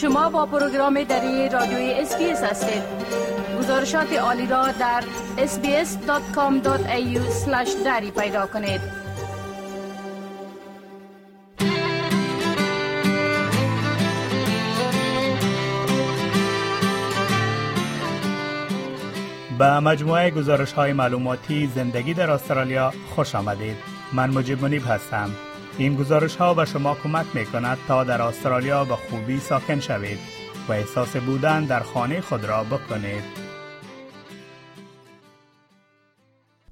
شما با پروگرام دری رادیوی SBS هستید. گزارشات عالی را در sbs.com.au دری پیدا کنید. به مجموعه گزارش های معلوماتی زندگی در استرالیا خوش آمدید. من مجیب منیب هستم. این گزارش ها به شما کمک می کند تا در استرالیا به خوبی ساکن شوید و احساس بودن در خانه خود را بکنید.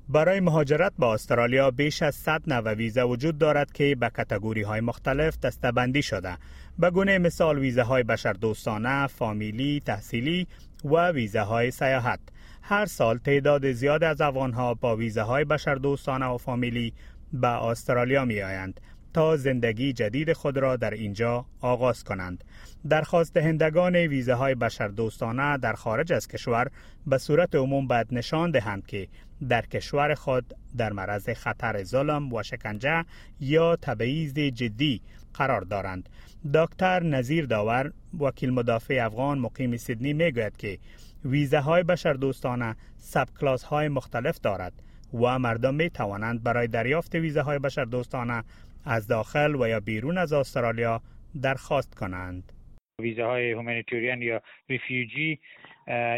برای مهاجرت به استرالیا بیش از 100 نوع ویزا وجود دارد که به کتگوری های مختلف دستبندی شده. به گونه مثال ویزاهای بشردوستانه، فامیلی، تحصیلی و ویزاهای سیاحت. هر سال تعداد زیاد از افغانها با ویزاهای بشردوستانه و فامیلی به استرالیا می آیند تا زندگی جدید خود را در اینجا آغاز کنند. درخواست دهندگان ویزه های بشردوستانه در خارج از کشور به صورت عموم باید نشان دهند که در کشور خود در معرض خطر ظلم و شکنجه یا تبعیض جدی قرار دارند. دکتر نظیر داور وکیل مدافع افغان مقیم سیدنی می‌گوید که ویزه های بشردوستانه سب کلاس های مختلف دارد و مردم می توانند برای دریافت ویزه های بشردوستانه از داخل و یا بیرون از استرالیا درخواست کنند. ویزه های هومانیتوریان یا ریفیوجی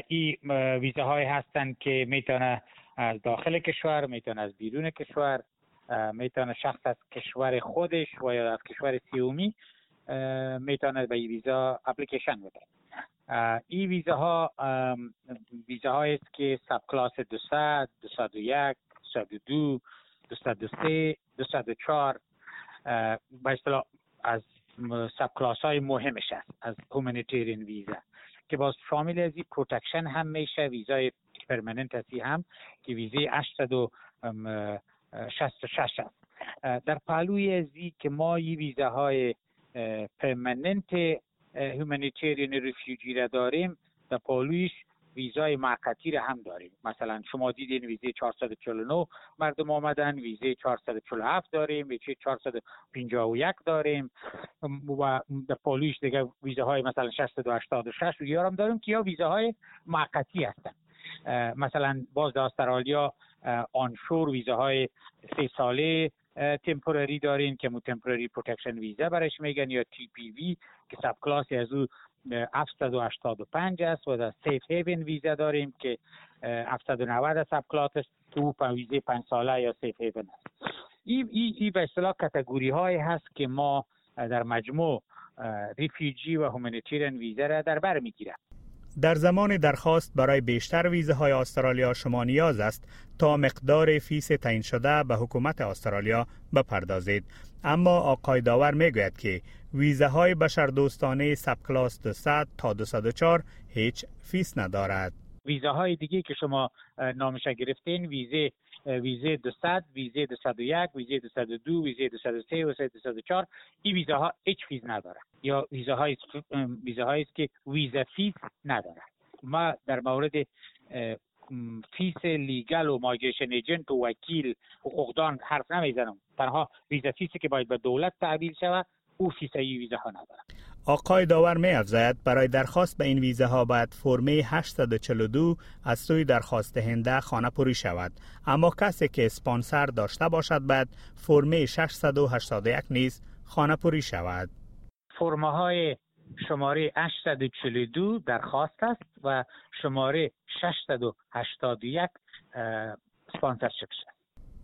این ویزه های هستند که می‌تونه از داخل کشور می‌تونه از بیرون کشور می‌تونه شخص از کشور خودش و یا از کشور سیومی می‌تونه به ویزا اپلیکیشن بده این ویزه ها ویزه است که subclass 200 201 202 203 204 به اصطلاح از subclass های مهمش است از humanitarian visa که باز شامل از این protection هم میشه ویزای permanent هستی هم که ویزای 866 است. در پهلوی از که ما این ویزاهای permanent humanitarian refugee را داریم در پهلویش ویزای موقتی را هم داریم. مثلا شما دیدین ویزه 449 مردم آمدن ویزه 447 داریم ویزه 451 داریم و در پهلویش دیگه ویزه های مثلا 686 و هم داریم که یا ویزه های موقتی هستن مثلا باز در استرالیا onshore ویزه های سه ساله temporary داریم که مو temporary protection visa برش میگن یا TPV که subclass ی از او 785 است و در safe haven visa داریم که 790 subclass است که او ویزه 5 ساله یا safe haven است. این ای, ای به اصطلاح category های هست که ما در مجموع refugee و humanitarian visa را در بر می‌گیریم در زمان درخواست برای بیشتر ویزه های استرالیا شما نیاز است تا مقدار fees تعیین شده به حکومت استرالیا بپردازید. اما آقای داور می‌گوید که ویزه های بشردوستانه subclass 200 تا 204 هیچ fees ندارد. ویزه های دیگه که شما نامش گرفتین ویزه ویزه 200 ویزه 201 ویزه 202 ویزه 203 و 204 این ویزه ها هیچ fees نداره یا ویزه های ویزه است که ویزه fees نداره ما در مورد fees legal و migration agent و وکیل حقوقدان حرف نمی‌زنم. تنها visa fees ی که باید به دولت تحویل شود او fees ای ویزا ها نداره آقای داور می افزاید برای درخواست به این ویزه ها باید فرمه 842 از سوی درخواست دهنده خانه پوری شود. اما کسی که اسپانسر داشته باشد باید فرمه 681 نیز خانه پوری شود. فرمه های شماره 842 درخواست است و شماره 681 سپانسرشپ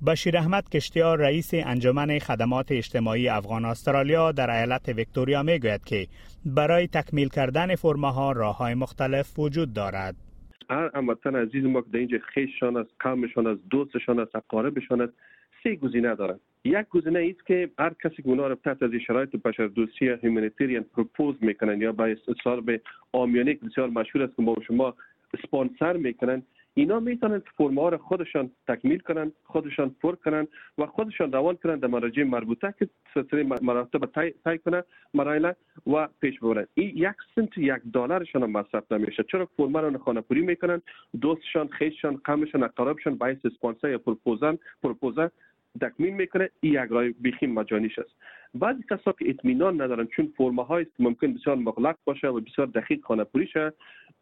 بشیر احمد کشتیار رئیس انجمن خدمات اجتماعی افغان استرالیا در ایالت ویکتوریا می گوید که برای تکمیل کردن فرمه ها راه های مختلف وجود دارد. هر هموطن عزیز ما که در اینجا خیششان است، قومشان است، دوستشان است، اقاربشان است، سه گزینه دارند. یک گزینه است که هر کسی که اونا رو تحت از شرایط بشردوستی هیومانیتریان پروپوز می‌کنن یا به اصطلاح به آمیانه بسیار مشهور است که با شما سپانسر می‌کنن اینا می‌تونن فرم ها خودشان تکمیل کنن خودشان پر کنن و خودشان روان کنن در مراجع مربوطه که سلسله مراتب طی کنن مراحل و پیش ببرن. این یک سنت یک دلارشان مصرف نمیشه. چرا فرم رو خانه پوری می‌کنن؟ دوستشان خیششان قمشان اقربشان باعث اسپانسر یا پروپوزن پروپوزه تکمیل می‌کنه. این یک راه بیخی مجانیش است. بعضی کسا که اطمینان ندارن چون فرم های ممکن بسیار مغلق باشه و بسیار دقیق خانه پوری شه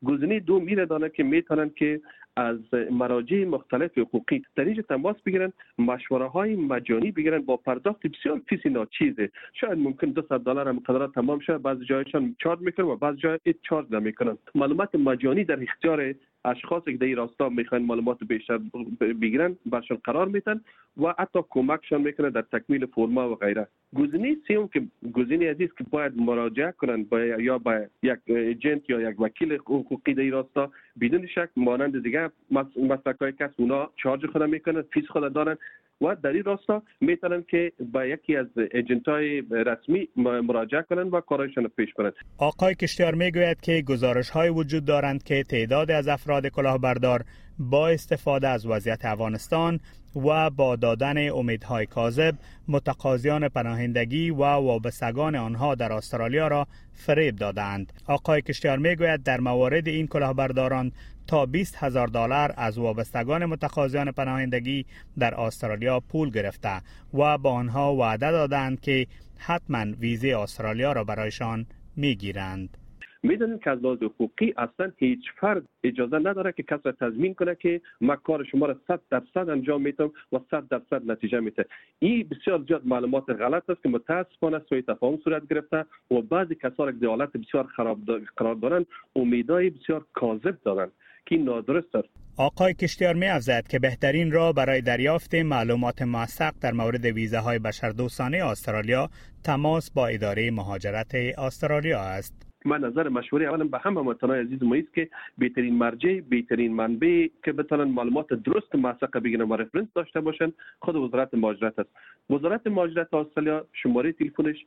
گزینه دو میره دانه که می‌تونن که از مراجع مختلف حقوقی اینجا تماس بگیرن مشوره های مجانی بگیرن با پرداخت بسیار فیسی ناچیزه. شاید ممکن 200 دلار هم قدرات تمام شه بعضی جایشان چارج می‌کنن و بعضی جای چارج نمی‌کنن. معلومات مجانی در اختیار اشخاصی که در راستا می‌خواین معلومات بیشتر بگیرن برشان قرار میتن و حتی کمکشان می‌کنه در تکمیل فرما و غیره. گزینه سوم که گزینه‌ای است که باید مراجعه کنن با یا با یک agent یا یک وکیل حقوقی در راستا بدون شک مانند دیگه مسلک ها که اس اونا charge خود می‌کنن fees خود دارن. و در این راستا می‌تونن که با یکی از agent های رسمی مراجعه کنند و کارایشان پیش برند آقای کشتیار می‌گوید که گزارش های وجود دارند که تعداد از افراد کلاهبردار با استفاده از وضعیت افغانستان و با دادن امیدهای کاذب متقاضیان پناهندگی و وابستگان آنها در استرالیا را فریب دادند. آقای کشتیار می‌گوید در موارد این کلاهبرداران تا 20 هزار دلار از وابستگان متقاضیان پناهندگی در استرالیا پول گرفته و با آنها وعده دادند که حتما ویزه استرالیا را برایشان می‌گیرند. می‌دونید که از لحاظ حقوقی اصلا هیچ فرد اجازه نداره که کس را تضمین کنه که ما کار شما را 100 درصد انجام میتم و 100 درصد نتیجه میته این بسیار زیاد معلومات غلط است که متاسفانه سوی تفاهم صورت گرفته و بعضی کسا را که حالت بسیار خراب قرار دارن امیدای بسیار کاذب دارن که نادرست است آقای کشتیار می افزد که بهترین را برای دریافت معلومات موثق در مورد ویزاهای بشردوستانه استرالیا تماس با اداره مهاجرت استرالیا است. من نظر مشوره اولا به همه وطنای عزیز ما است که بهترین مرجع بهترین منبع که بتونن معلومات درست موثق بگیرن و رفرنس داشته باشن خود وزارت مهاجرت است. وزارت مهاجرت استرالیا شماره تلفنش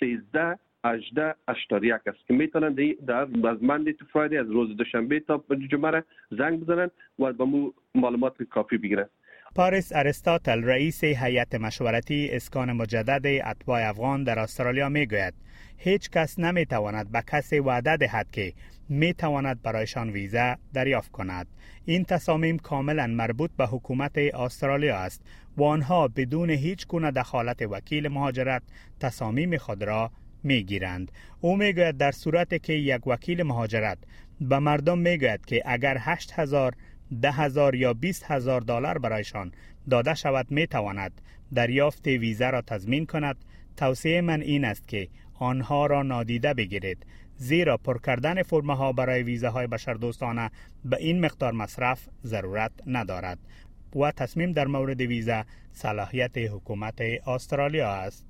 13 18 81 است که می‌تونن در از مندی تو فرایدی از روز دوشنبه تا جمعه زنگ بزنن و به مو معلومات کافی بگیرن. پاریس ارستاتل رئیس هیئت مشورتی اسکان مجدد اتباع افغان در استرالیا می‌گوید. هیچ کس نمی تواند به کسی وعده دهد که می تواند برایشان ویزا دریافت کند. این تصامیم کاملا مربوط به حکومت استرالیا است و آنها بدون هیچ گونه دخالت وکیل مهاجرت تصامیم خود را می گیرند او می گوید در صورت که یک وکیل مهاجرت به مردم می گوید که اگر 8000 ده هزار یا 20 هزار دلار برایشان داده شود می تواند دریافت ویزا را تضمین کند توصیه من این است که آنها را نادیده بگیرید زیرا پر کردن فرمه ها برای ویزاهای بشردوستانه به این مقدار مصرف ضرورت ندارد و تصمیم در مورد ویزا صلاحیت حکومت استرالیا است.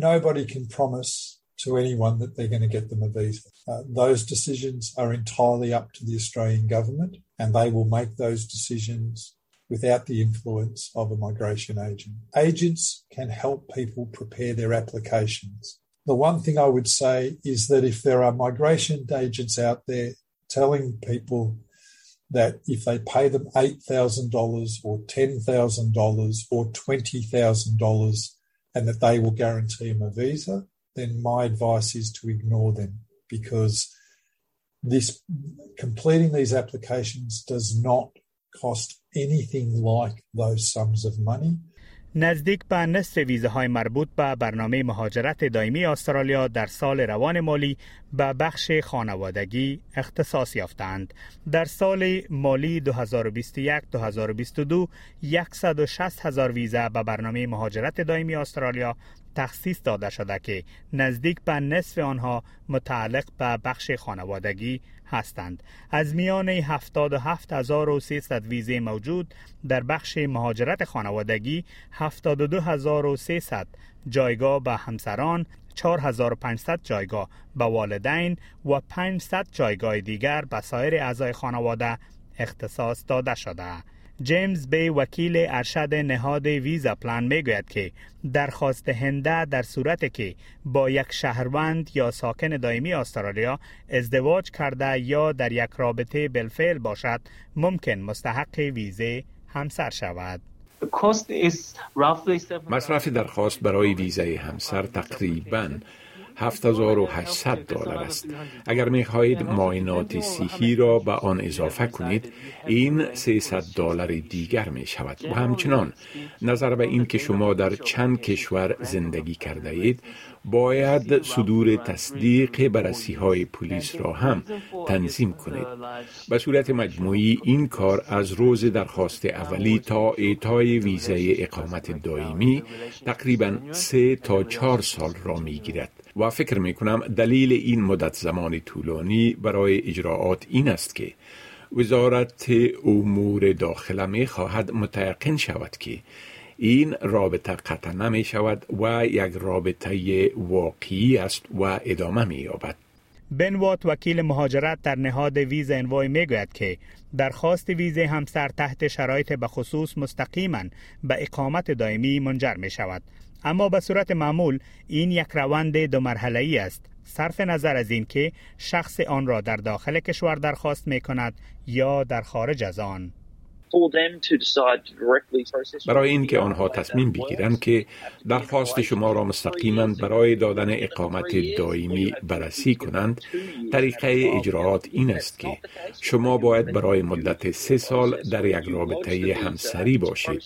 Nobody can promise to anyone that they're going to get them a visa. Uh, those decisions are entirely up to the Australian government and they will make those decisions without the influence of a migration agent. Agents can help people prepare their applications. The one thing I would say is that if there are migration agents out there telling people that if they pay them $8,000 or $10,000 or $20,000 and that they will guarantee them a visa, then my advice is to ignore them because this completing these applications does not cost anything like those sums of money. نزدیک به نصف ویزه مربوط به برنامه مهاجرت دائمی استرالیا در سال روان مالی به بخش خانوادگی اختصاص یافتند. در سال مالی 2021-2022 160 هزار ویزه به برنامه مهاجرت دائمی استرالیا تخصیص داده شده که نزدیک به نصف آنها متعلق به بخش خانوادگی هستند. از میان 77300 ویزه موجود در بخش مهاجرت خانوادگی 72300 جایگاه به همسران 4500 جایگاه به والدین و 500 جایگاه دیگر به سایر اعضای خانواده اختصاص داده شده. جیمز بی وکیل ارشد نهاد ویزا پلان می‌گوید که درخواست هنده در صورت که با یک شهروند یا ساکن دائمی استرالیا ازدواج کرده یا در یک رابطه بالفعل باشد ممکن مستحق ویزه همسر شود. مصرف درخواست برای ویزه همسر تقریبا 7800 دلار است. اگر می خواهید معاینات صحی را به آن اضافه کنید این 300 دلار دیگر می شود و همچنان نظر به این که شما در چند کشور زندگی کرده اید باید صدور تصدیق بررسی های پلیس را هم تنظیم کنید. به صورت مجموعی این کار از روز درخواست اولی تا اعطای ویزه اقامت دائمی تقریبا سه تا چهار سال را می گیرد. و فکر می کنم دلیل این مدت زمان طولانی برای اجراعات این است که وزارت امور داخله می خواهد متعقن شود که این رابطه قطع نمی شود و یک رابطه واقعی است و ادامه می یابد. بنوات وکیل مهاجرت در نهاد ویز انوای می گوید که درخواست ویزه همسر تحت شرایط به خصوص مستقیما به اقامت دائمی منجر می شود اما به صورت معمول این یک روند دو مرحله ای است. صرف نظر از اینکه شخص آن را در داخل کشور درخواست می کند یا در خارج از آن. برای اینکه آنها تصمیم بگیرند که درخواست شما را مستقیما برای دادن اقامت دائمی بررسی کنند. طریقه اجراعات این است که شما باید برای مدت سه سال در یک رابطه همسری باشید.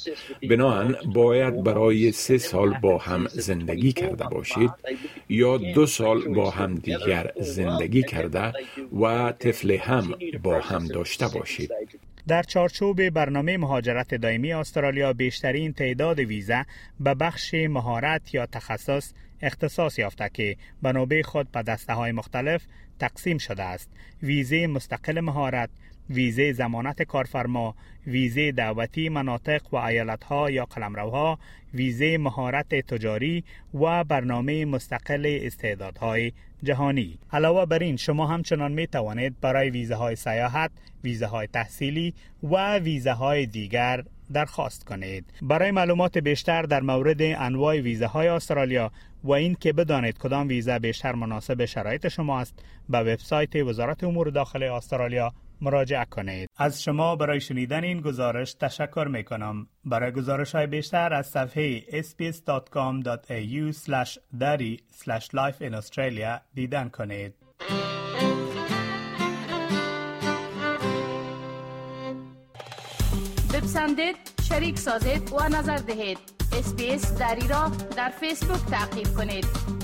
بنابراین باید برای سه سال با هم زندگی کرده باشید یا دو سال با هم دیگر زندگی کرده و طفل هم با هم داشته باشید. در چارچوب برنامه مهاجرت دائمی استرالیا بیشترین تعداد ویزا به بخش مهارت یا تخصص اختصاص یافته که به نوبه خود به دسته های مختلف تقسیم شده است. ویزه مستقل مهارت ویزه زمانت کارفرما، ویزه دعوتی مناطق و ایالتها یا قلمروها، ویزه مهارت تجاری و برنامه مستقل استعدادهای جهانی. علاوه بر این شما همچنان می توانید برای ویزه های سیاحت، ویزه های تحصیلی و ویزه های دیگر درخواست کنید. برای معلومات بیشتر در مورد انواع ویزه های استرالیا و این که بدانید کدام ویزه بیشتر مناسب شرایط شما است به وبسایت وزارت امور داخلی استرالیا مراجعه کنید. از شما برای شنیدن این گزارش تشکر می کنم برای گزارش های بیشتر از صفحه sbs.com.au dari life in Australia دیدن کنید. بپسندید شریک سازید و نظر دهید. اسپیس دری را در فیسبوک تعقیب کنید.